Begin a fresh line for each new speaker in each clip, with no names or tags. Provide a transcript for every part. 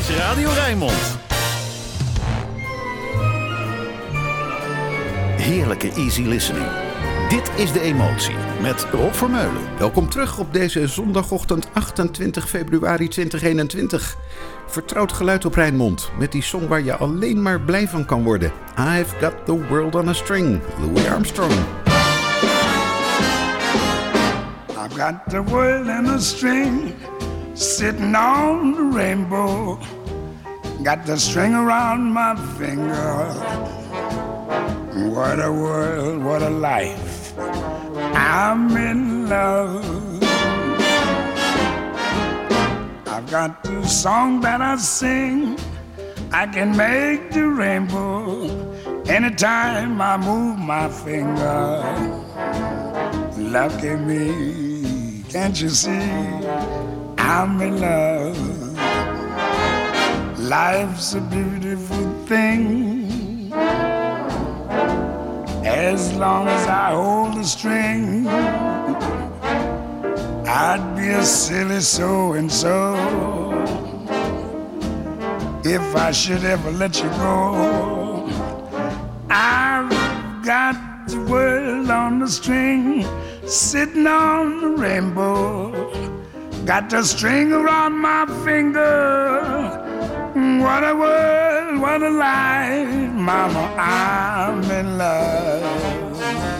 is Radio Rijnmond. Heerlijke easy listening. Dit is De Emotie met Rob Vermeulen.
Welkom terug op deze zondagochtend 28 februari 2021. Vertrouwd geluid op Rijnmond met die song waar je alleen maar blij van kan worden. I've got the world on a string, Louis Armstrong.
I've got the world on a string, sitting on the rainbow. Got the string around my finger. What a world, what a life. I'm in love. I've got the song that I sing. I can make the rainbow anytime I move my finger. Lucky me, can't you see? I'm in love. Life's a beautiful thing. As long as I hold the string, I'd be a silly so and so if I should ever let you go. I've got the world on the string, sitting on the rainbow. Got the string around my finger. What a world, what a life, Mama, I'm in love.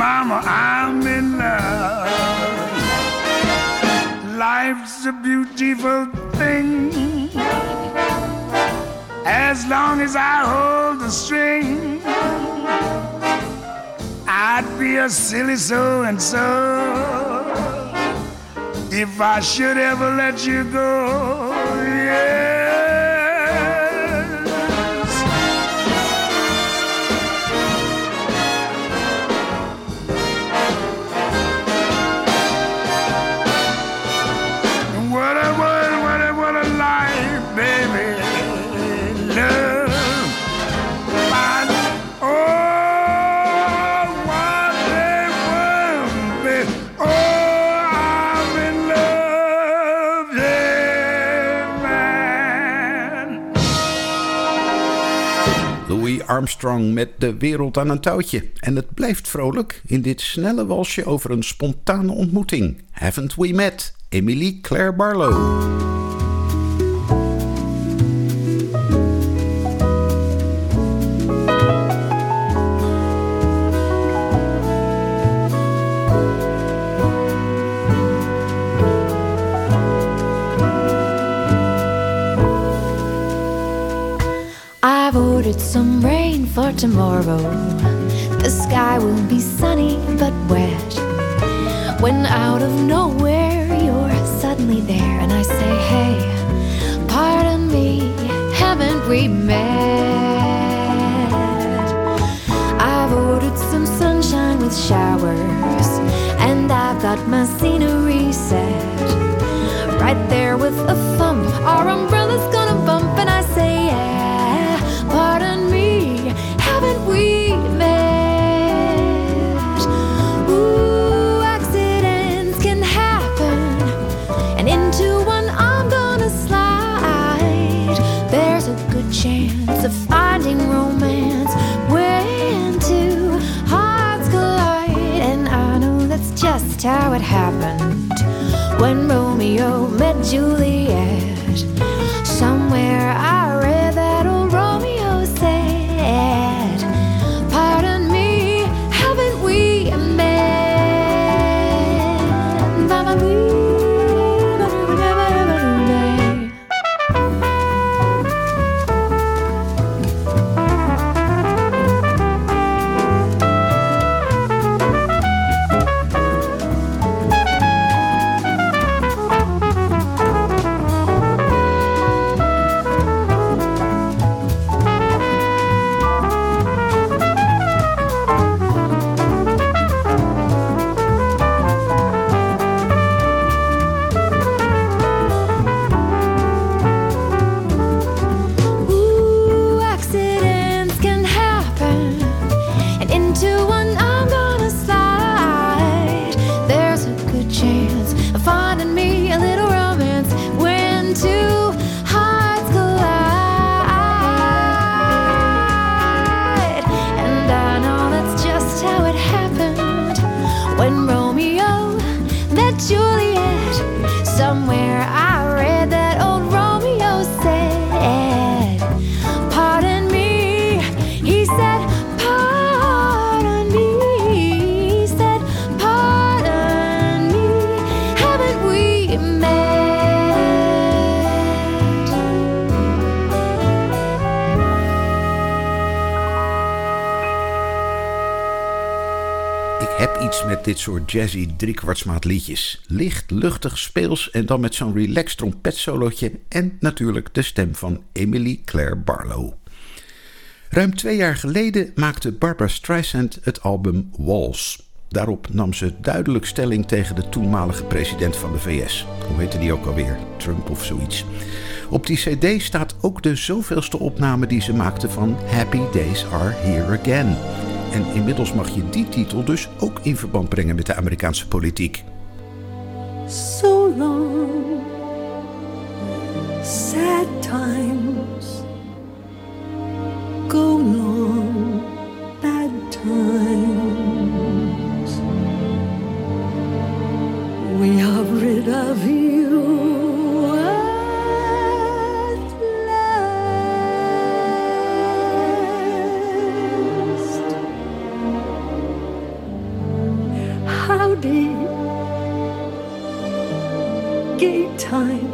Mama, I'm in love. Life's a beautiful thing. As long as I hold the string, I'd be a silly so and so if I should ever let you go.
Armstrong met de wereld aan een touwtje. En het blijft vrolijk in dit snelle walsje over een spontane ontmoeting. Haven't we met? Emily Claire Barlow.
Tomorrow.
Jazzy driekwartsmaat liedjes. Licht, luchtig, speels en dan met zo'n relaxed trompetsolootje en natuurlijk de stem van Emily Claire Barlow. Ruim twee jaar geleden maakte Barbara Streisand het album Walls. Daarop nam ze duidelijk stelling tegen de toenmalige president van de VS. Hoe heette die ook alweer? Trump of zoiets. Op die cd staat ook de zoveelste opname die ze maakte van Happy Days Are Here Again. En inmiddels mag je die titel dus ook in verband brengen met de Amerikaanse politiek.
so long. Sad times go long, bad times. We are rid of you. Howdy gay times,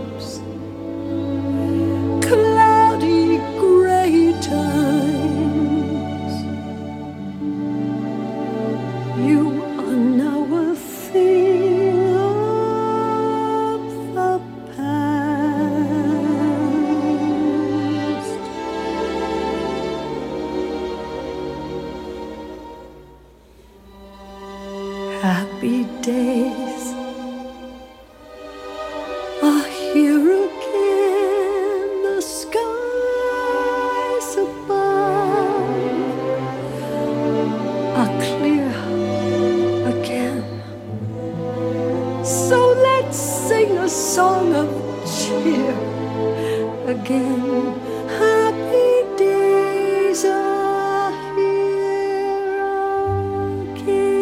again. Happy days are here again.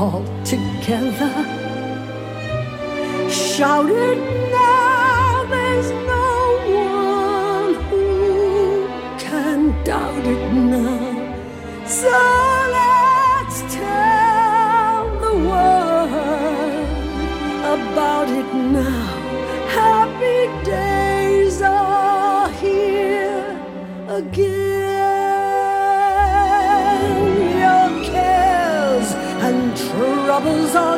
all together. Shout troubles are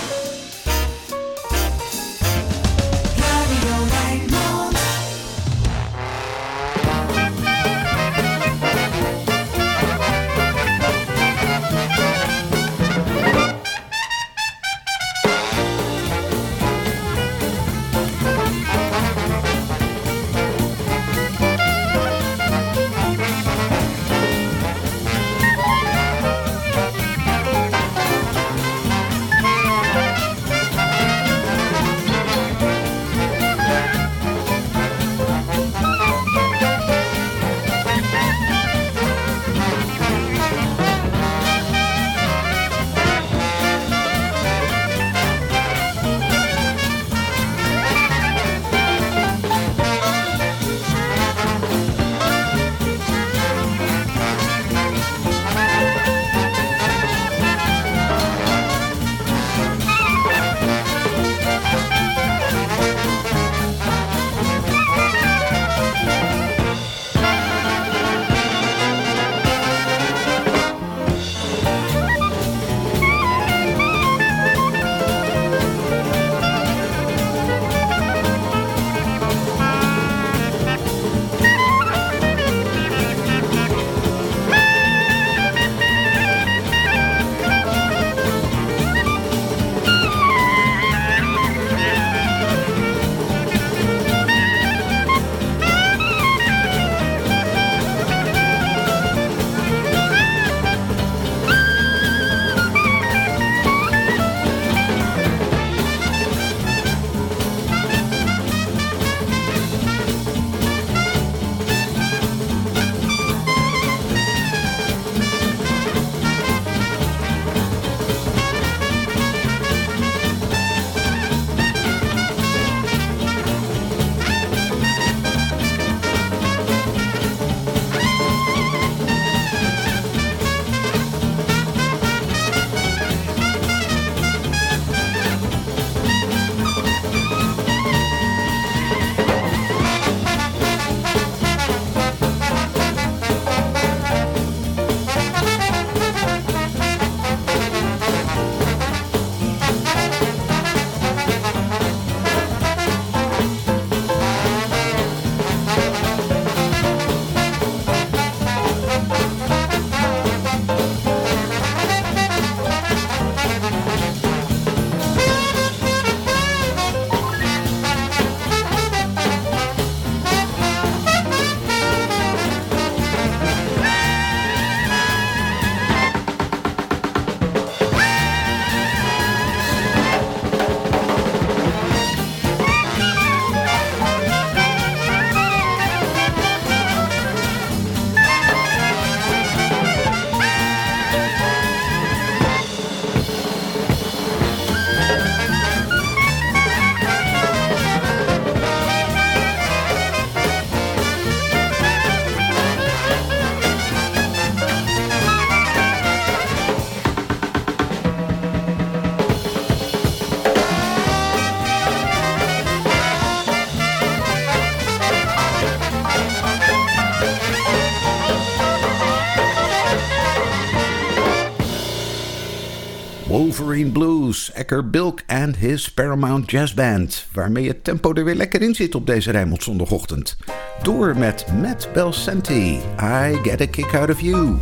Wolverine Blues, Acker Bilk and his Paramount Jazz Band. Waarmee het tempo er weer lekker in zit op deze Rijnmond zondagochtend. Door met Matt Belsanti. I get a kick out of you.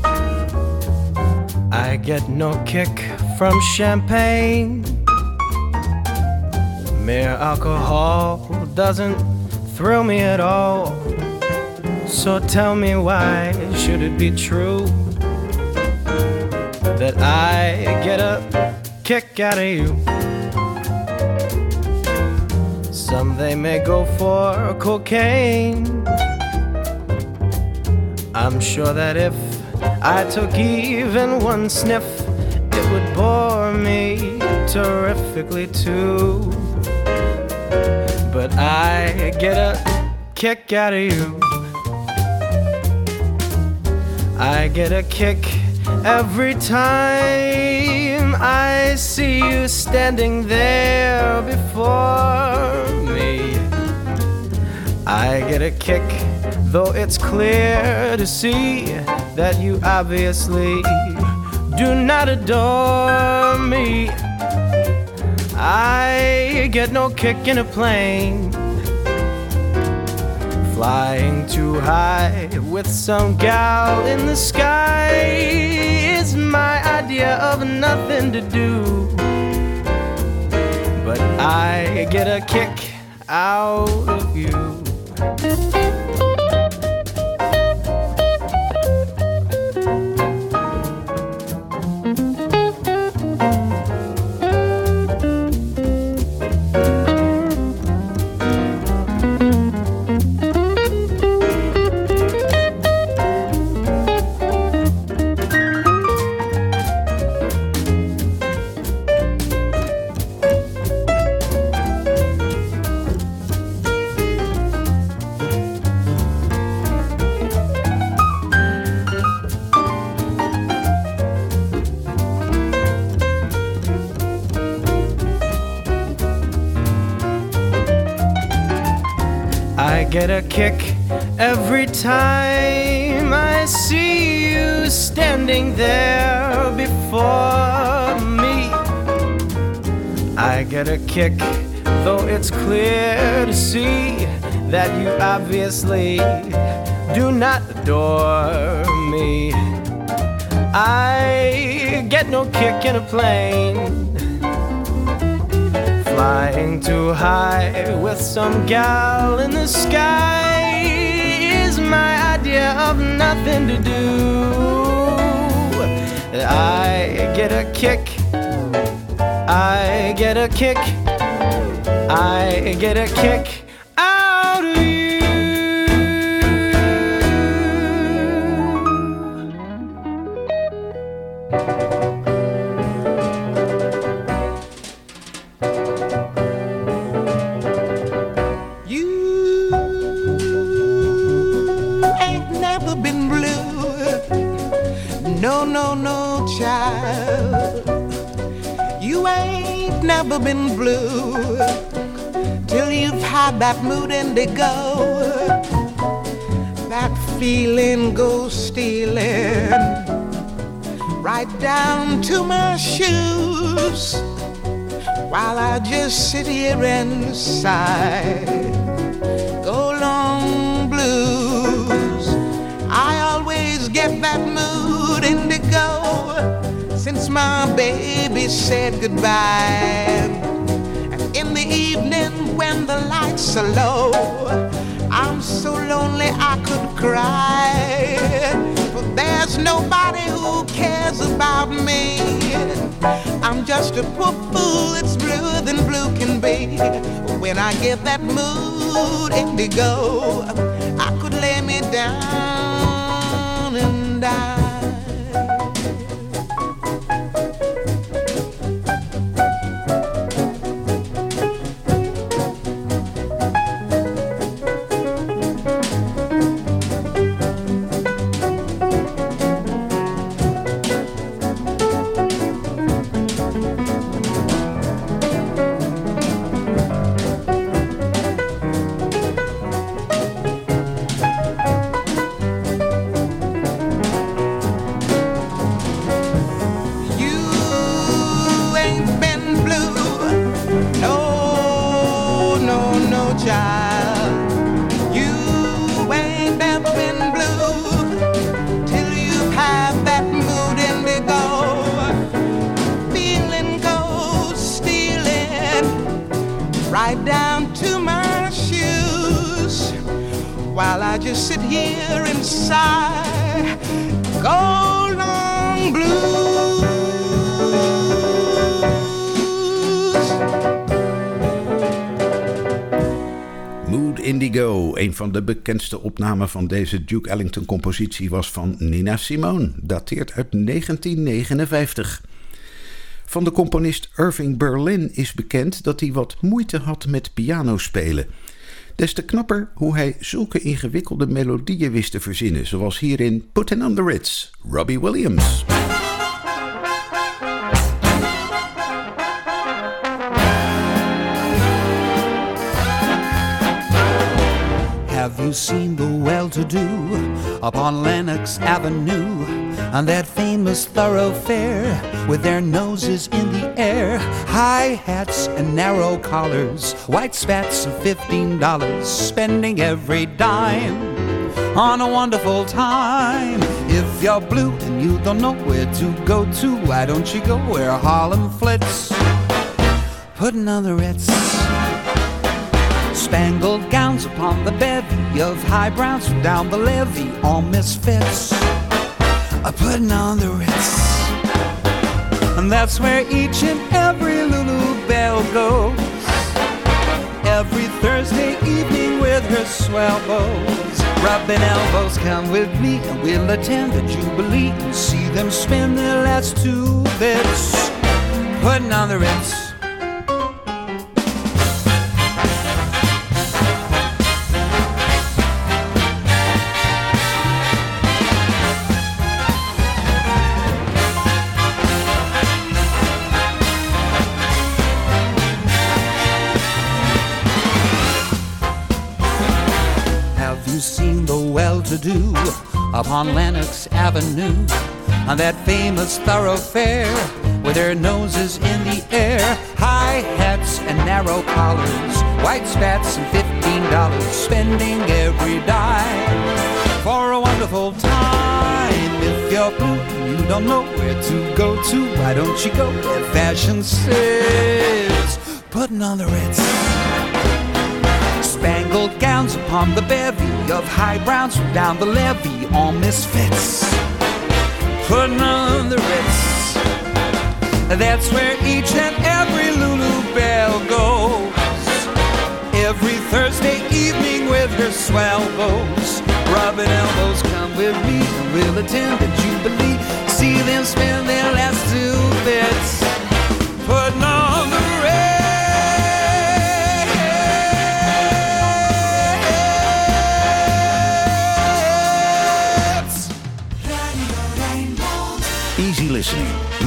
I get no kick from champagne. Mere alcohol doesn't thrill me at all. So tell me why should it be true? that I get a kick out of you. Some they may go for cocaine. I'm sure that if I took even one sniff, it would bore me terrifically too. But I get a kick out of you. I get a kick Every time I see you standing there before me, I get a kick, though it's clear to see that you obviously do not adore me. I get no kick in a plane. Flying too high with some gal in the sky is my idea of nothing to do. But I get a kick out of you. Time I see you standing there before me. I get a kick, though it's clear to see that you obviously do not adore me. I get no kick in a plane Flying too high with some gal in the sky my idea of nothing to do. I get a kick, I get a kick, I get a kick
never been blue till you've had that mood indigo. That feeling goes stealing right down to my shoes while I just sit here and sigh. Go long blues. I always get that mood indigo since my baby said goodbye. And the lights are low, I'm so lonely I could cry. But there's nobody who cares about me. I'm just a poor fool, it's bluer than blue can be. When I get that mood indigo, I could lay me down and die.
Van de bekendste opnamen van deze Duke Ellington-compositie, was van Nina Simone, dateert uit 1959. Van de componist Irving Berlin is bekend dat hij wat moeite had met pianospelen. Des te knapper hoe hij zulke ingewikkelde melodieën wist te verzinnen, zoals hierin Putting on the Ritz, Robbie Williams.
Have you seen the well-to-do upon Lenox Avenue on that famous thoroughfare with their noses in the air, high hats and narrow collars, white spats of fifteen dollars, spending every dime on a wonderful time. If you're blue and you don't know where to go to, why don't you go where Harlem flits? Putting on the Ritz. Spangled gowns upon the bevy of high browns from down the levee, all misfits. A putting on the Ritz. And that's where each and every Lulu Bell goes. Every Thursday evening with her swell bows. Rubbing elbows, come with me and we'll attend the Jubilee and see them spin their last two bits. Putting on the Ritz. Upon Lenox Avenue on that famous thoroughfare with their noses in the air, high hats and narrow collars, white spats and fifteen dollars, spending every dime for a wonderful time. If you're blue and you don't know where to go to, why don't you go where fashion says, putting on the Ritz. Spangled gowns upon the bevy of high browns from down the levee, all misfits. Putting on the Ritz. That's where each and every Lulu Bell goes. Every Thursday evening with her swell bows. Rubbing elbows, come with me, we'll attend the Jubilee. See them spend their last two bits.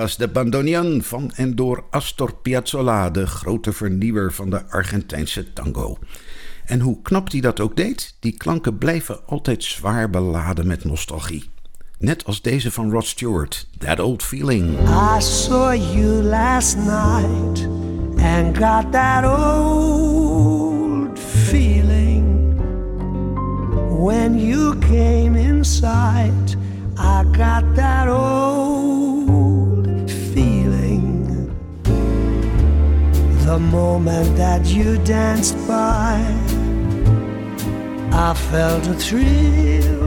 Collega's de bandoneon van en door Astor Piazzolla, de grote vernieuwer van de Argentijnse tango. En hoe knap hij dat ook deed, die klanken blijven altijd zwaar beladen met nostalgie. Net als deze van Rod Stewart, That Old Feeling.
I saw you last night and got that old feeling. When you came inside, I got that old The moment that you danced by, I felt a thrill.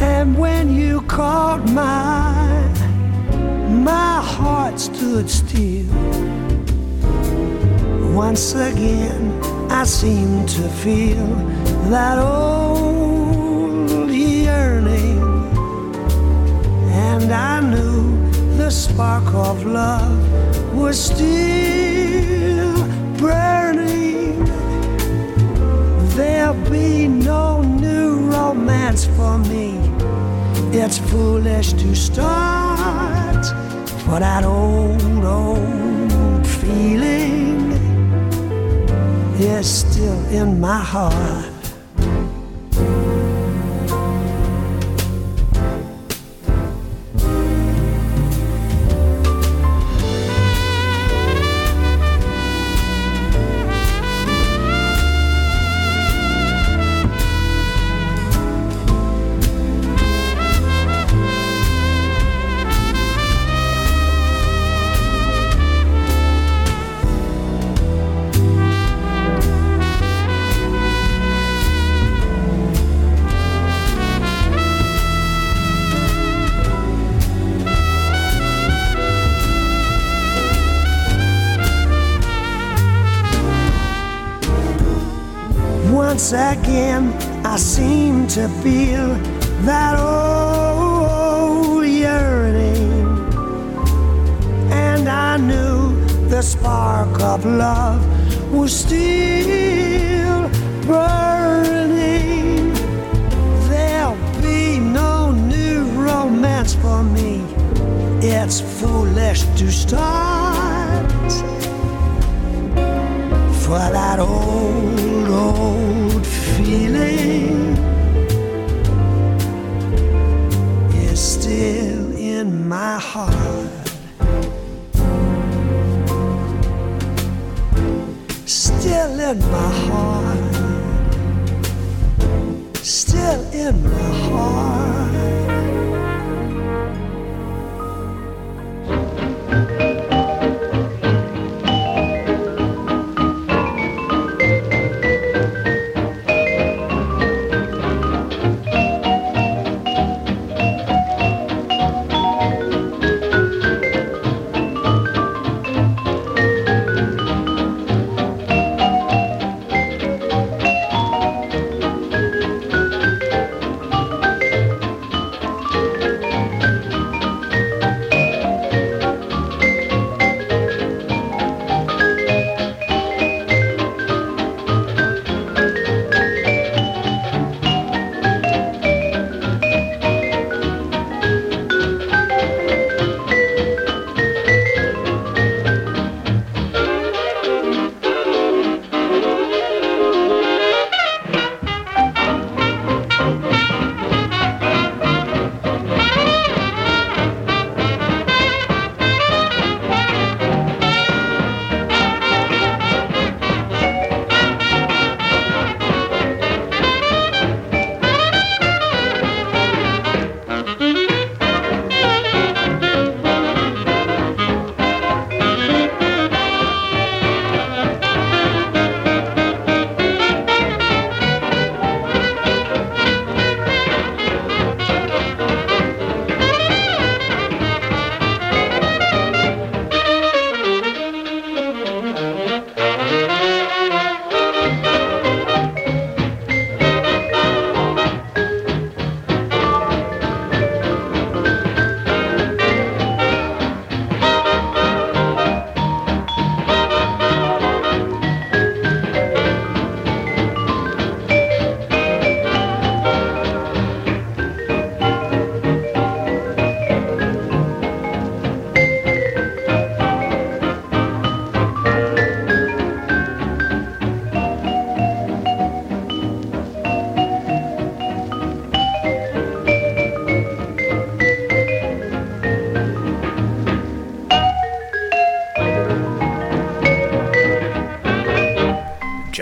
And when you caught my, my heart stood still. Once again, I seemed to feel that old yearning. And I knew the spark of love was still burning. There'll be no new romance for me. It's foolish to start for that old, old feeling is still in my heart.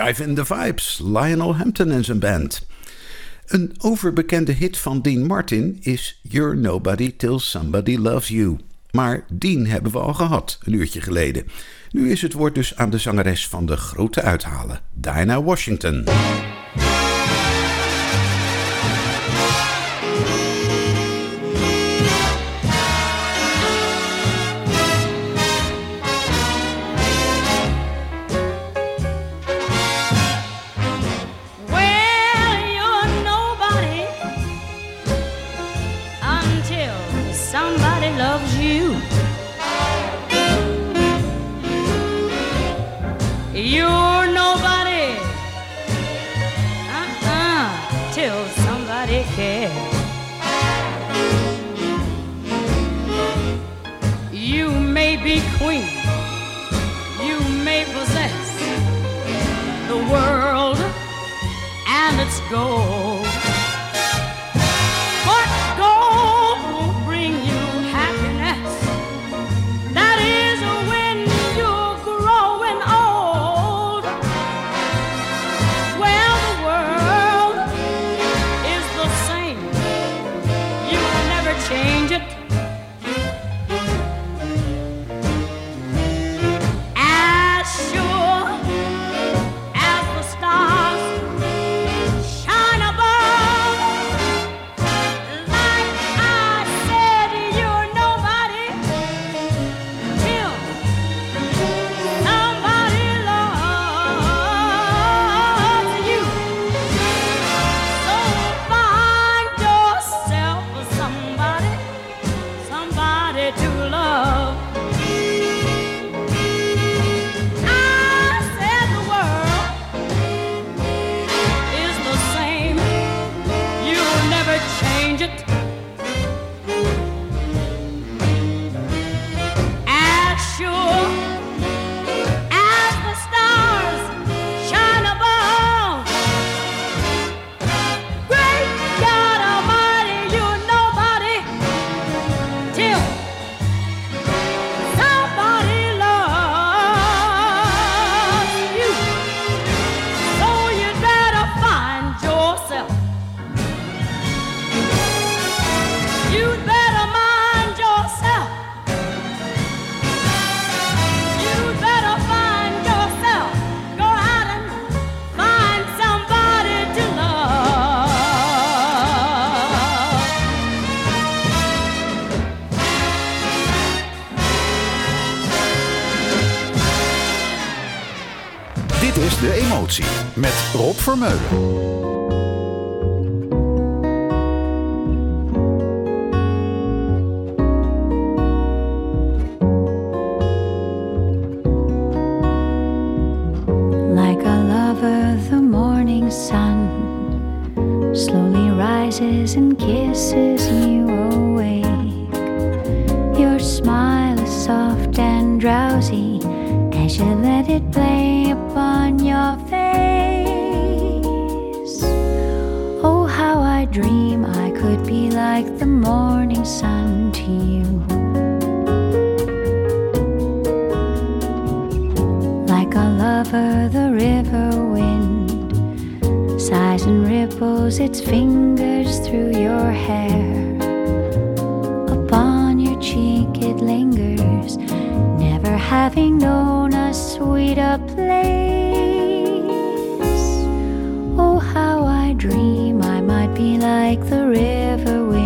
In
the Vibes, Lionel Hampton en zijn band. Een overbekende hit van Dean Martin is You're Nobody Till Somebody Loves You. Maar Dean hebben we al gehad, een uurtje geleden. Nu is het woord dus aan de zangeres van de grote uithalen, Dinah Washington.
go.
Vermeulen.
lingers, never having known a sweeter place. Oh, how I dream I might be like the river.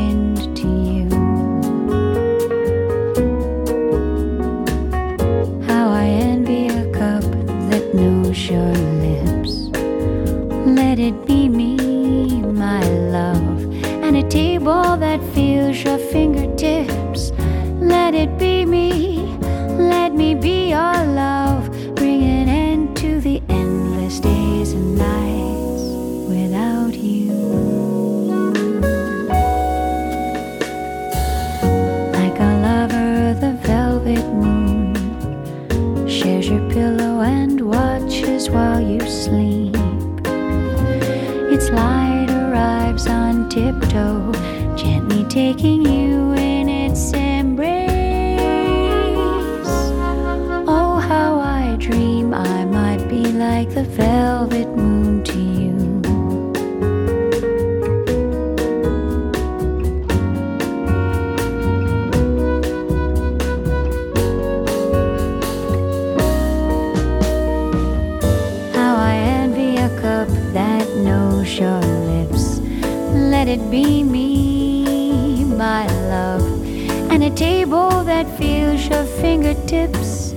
Fingertips.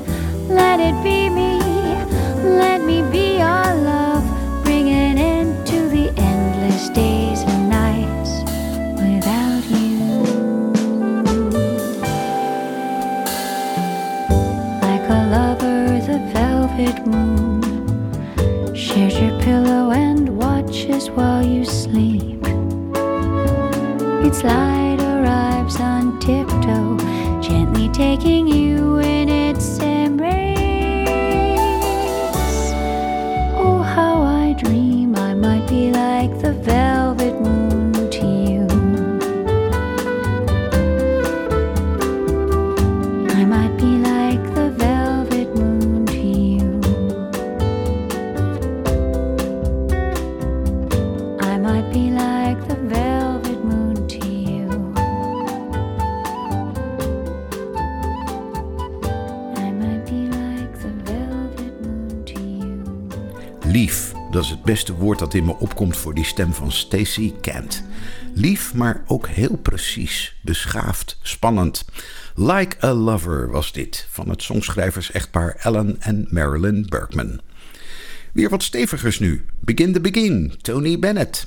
Let it
beste woord dat in me opkomt voor die stem van Stacey Kent. Lief, maar ook heel precies, beschaafd, spannend. Like a Lover was dit, van het songschrijvers-echtpaar Ellen en Marilyn Bergman. Weer wat stevigers nu. Begin the Begin, Tony Bennett.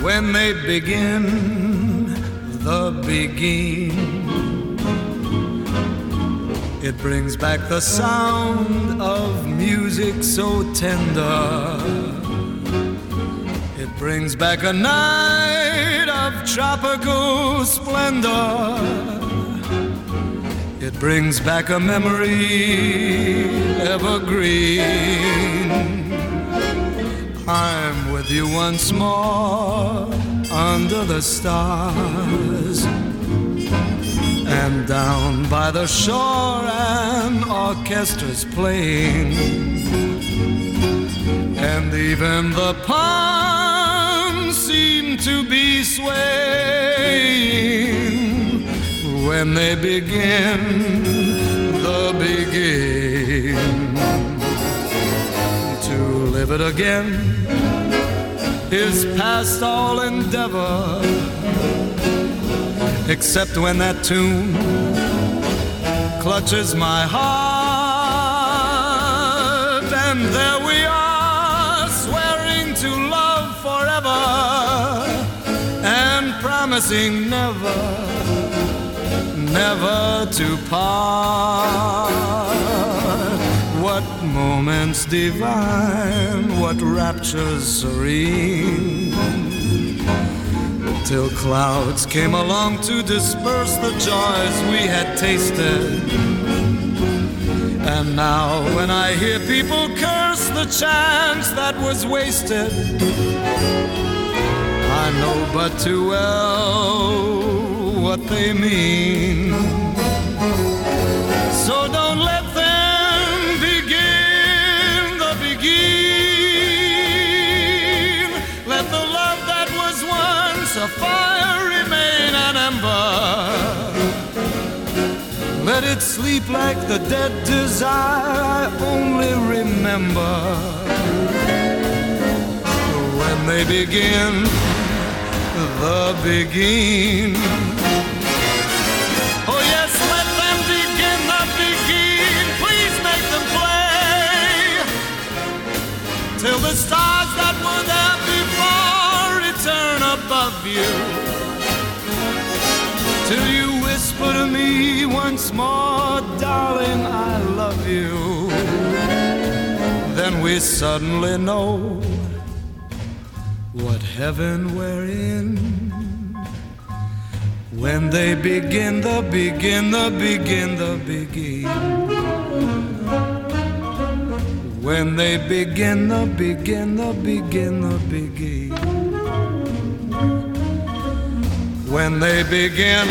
when they begin the begin. It brings back the sound of music so tender. It brings back a night of tropical splendor. It brings back a memory evergreen. I'm with you once more under the stars. And down by the shore, an orchestra's playing. And even the palms seem to be swaying when they begin the beginning. to live it again is past all endeavor, except when that tune clutches my heart, and there we are, swearing to love forever and promising never, never to part. What moments divine, what raptures serene. Till clouds came along to disperse the joys we had tasted. And now, when I hear people curse the chance that was wasted, I know but too well what they mean. So don't let them begin the Beguine. It sleep like the dead desire I only remember. When they begin the Beguine. Oh yes, let them begin the Beguine. Please make them play till the stars that were there before return above you. Till you whisper to me once more, darling, I love you. Then we suddenly know what heaven we're in. When they begin the Beguine the Beguine the Beguine. When they begin the Beguine the Beguine the Beguine. When they begin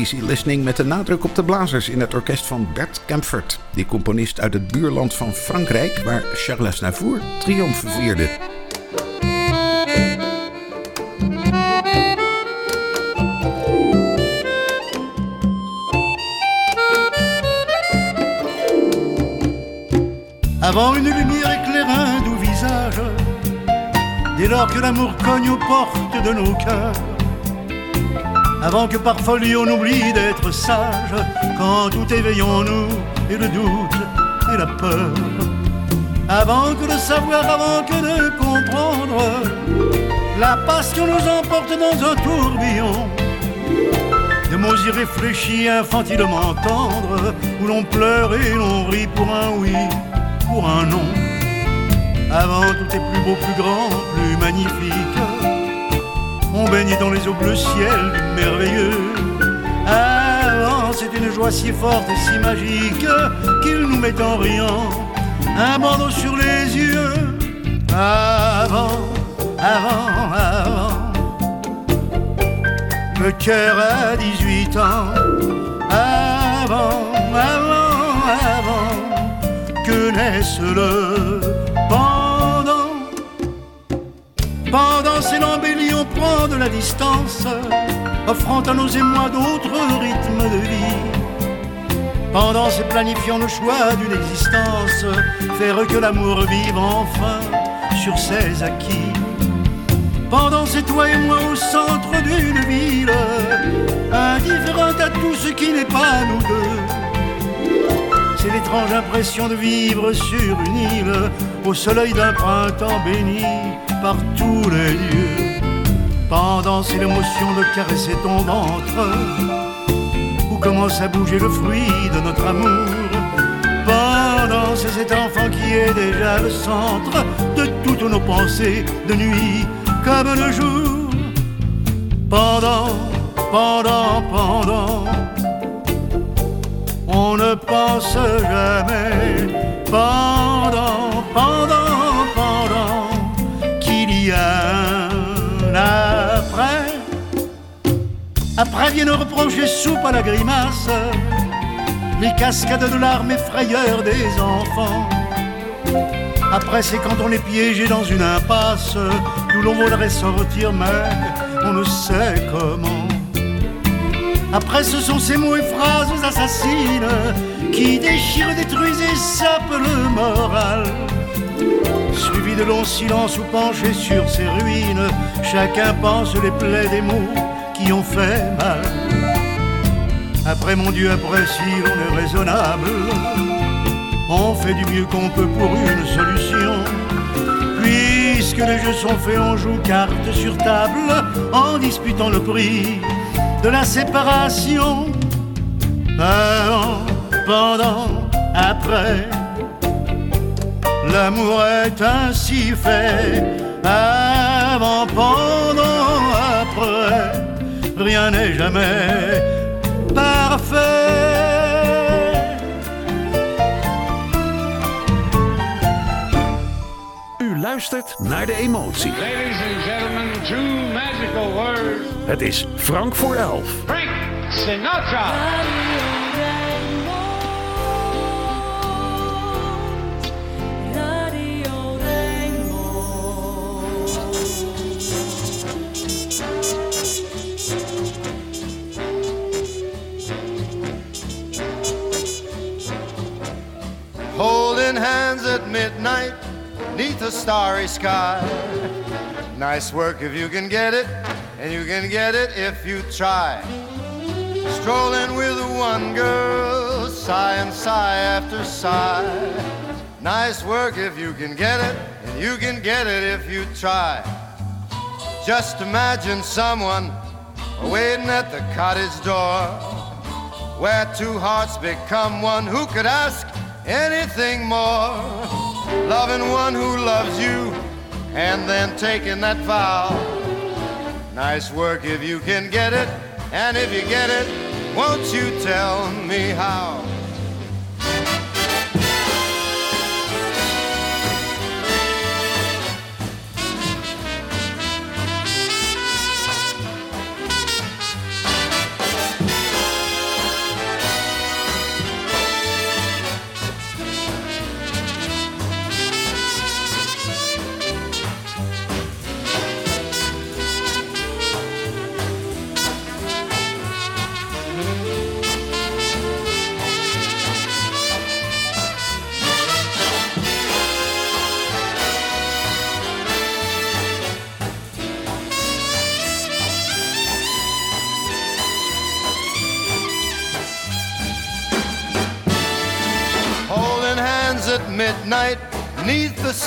easy listening met de nadruk op de blazers in het orkest van Bert Kempfert, die componist uit het buurland van Frankrijk waar Charles Navour triomf vierde.
Avant une lumière éclaire un doux visage, dès lors que l'amour cogne aux portes de nos cœurs, avant que par folie on oublie d'être sage, quand tout éveille en nous et le doute et la peur, avant que de savoir, avant que de comprendre, la passion nous emporte dans un tourbillon de mots irréfléchis, infantilement tendres, où l'on pleure et l'on rit pour un oui, pour un non. Avant tout est plus beau, plus grand, plus magnifique. Baigne dans les eaux bleu ciel merveilleux. Avant c'est une joie si forte et si magique qu'il nous met en riant un bandeau sur les yeux. Avant, avant, avant le cœur a 18 ans. Avant, avant, avant que naisse le Pendant ces l'embellie, on prend de la distance, offrant à nos émois d'autres rythmes de vie. Pendant ces planifiant le choix d'une existence, faire que l'amour vive enfin sur ses acquis. Pendant c'est toi et moi au centre d'une ville, indifférente à tout ce qui n'est pas nous deux. C'est l'étrange impression de vivre sur une île, au soleil d'un printemps béni par tous les dieux. Pendant c'est l'émotion de caresser ton ventre, où commence à bouger le fruit de notre amour. Pendant c'est cet enfant qui est déjà le centre de toutes nos pensées de nuit comme le jour. Pendant, pendant, pendant, on ne pense jamais. Pendant, pendant, Après viennent reprocher soupe à la grimace, les cascades de larmes et frayeurs des enfants. Après, c'est quand on est piégé dans une impasse, d'où l'on voudrait sortir, mais on ne sait comment. Après, ce sont ces mots et phrases assassines qui déchirent, détruisent et sapent le moral. Suivi de longs silences ou penchés sur ces ruines, chacun pense les plaies des mots qui ont fait mal. Après, mon Dieu, après, si l'on est raisonnable, on fait du mieux qu'on peut pour une solution. Puisque les jeux sont faits, on joue carte sur table en disputant le prix de la séparation. Avant, pendant, après, l'amour est ainsi fait. Avant, pendant, rien n'est jamais parfait.
U luistert naar de emotie.
Ladies and gentlemen, two magical words.
Het is Frank voor elf.
Frank Sinatra.
Holding hands at midnight neath a starry sky. Nice work if you can get it, and you can get it if you try. Strolling with one girl, sigh and sigh after sigh. Nice work if you can get it, and you can get it if you try. Just imagine someone waiting at the cottage door, where two hearts become one. Who could ask anything more? Loving one who loves you, and then taking that vow. Nice work if you can get it, and if you get it, won't you tell me how?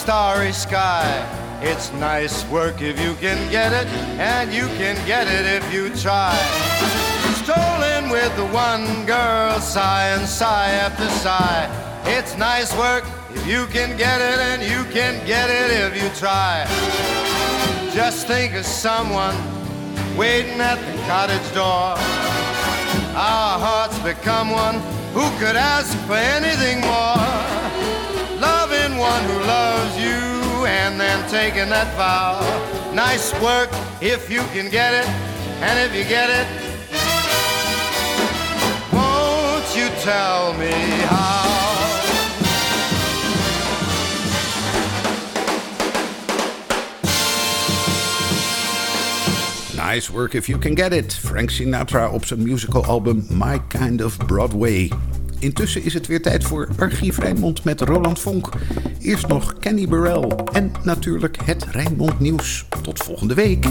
Starry sky. It's nice work if you can get it, and you can get it if you try. Strolling with the one girl, sigh and sigh after sigh. It's nice work if you can get it, and you can get it if you try. Just think of someone waiting at the cottage door. Our hearts become one. Who could ask for anything more? Loving who loves you and then taking that vow. Nice work if you can get it, and if you get it, won't you tell me how?
Nice work if you can get it. Frank Sinatra op zijn musicalalbum My Kind of Broadway. Intussen is het weer tijd voor Archief Rijnmond met Roland Vonk. Eerst nog Kenny Burrell en natuurlijk het Rijnmond nieuws. Tot volgende week.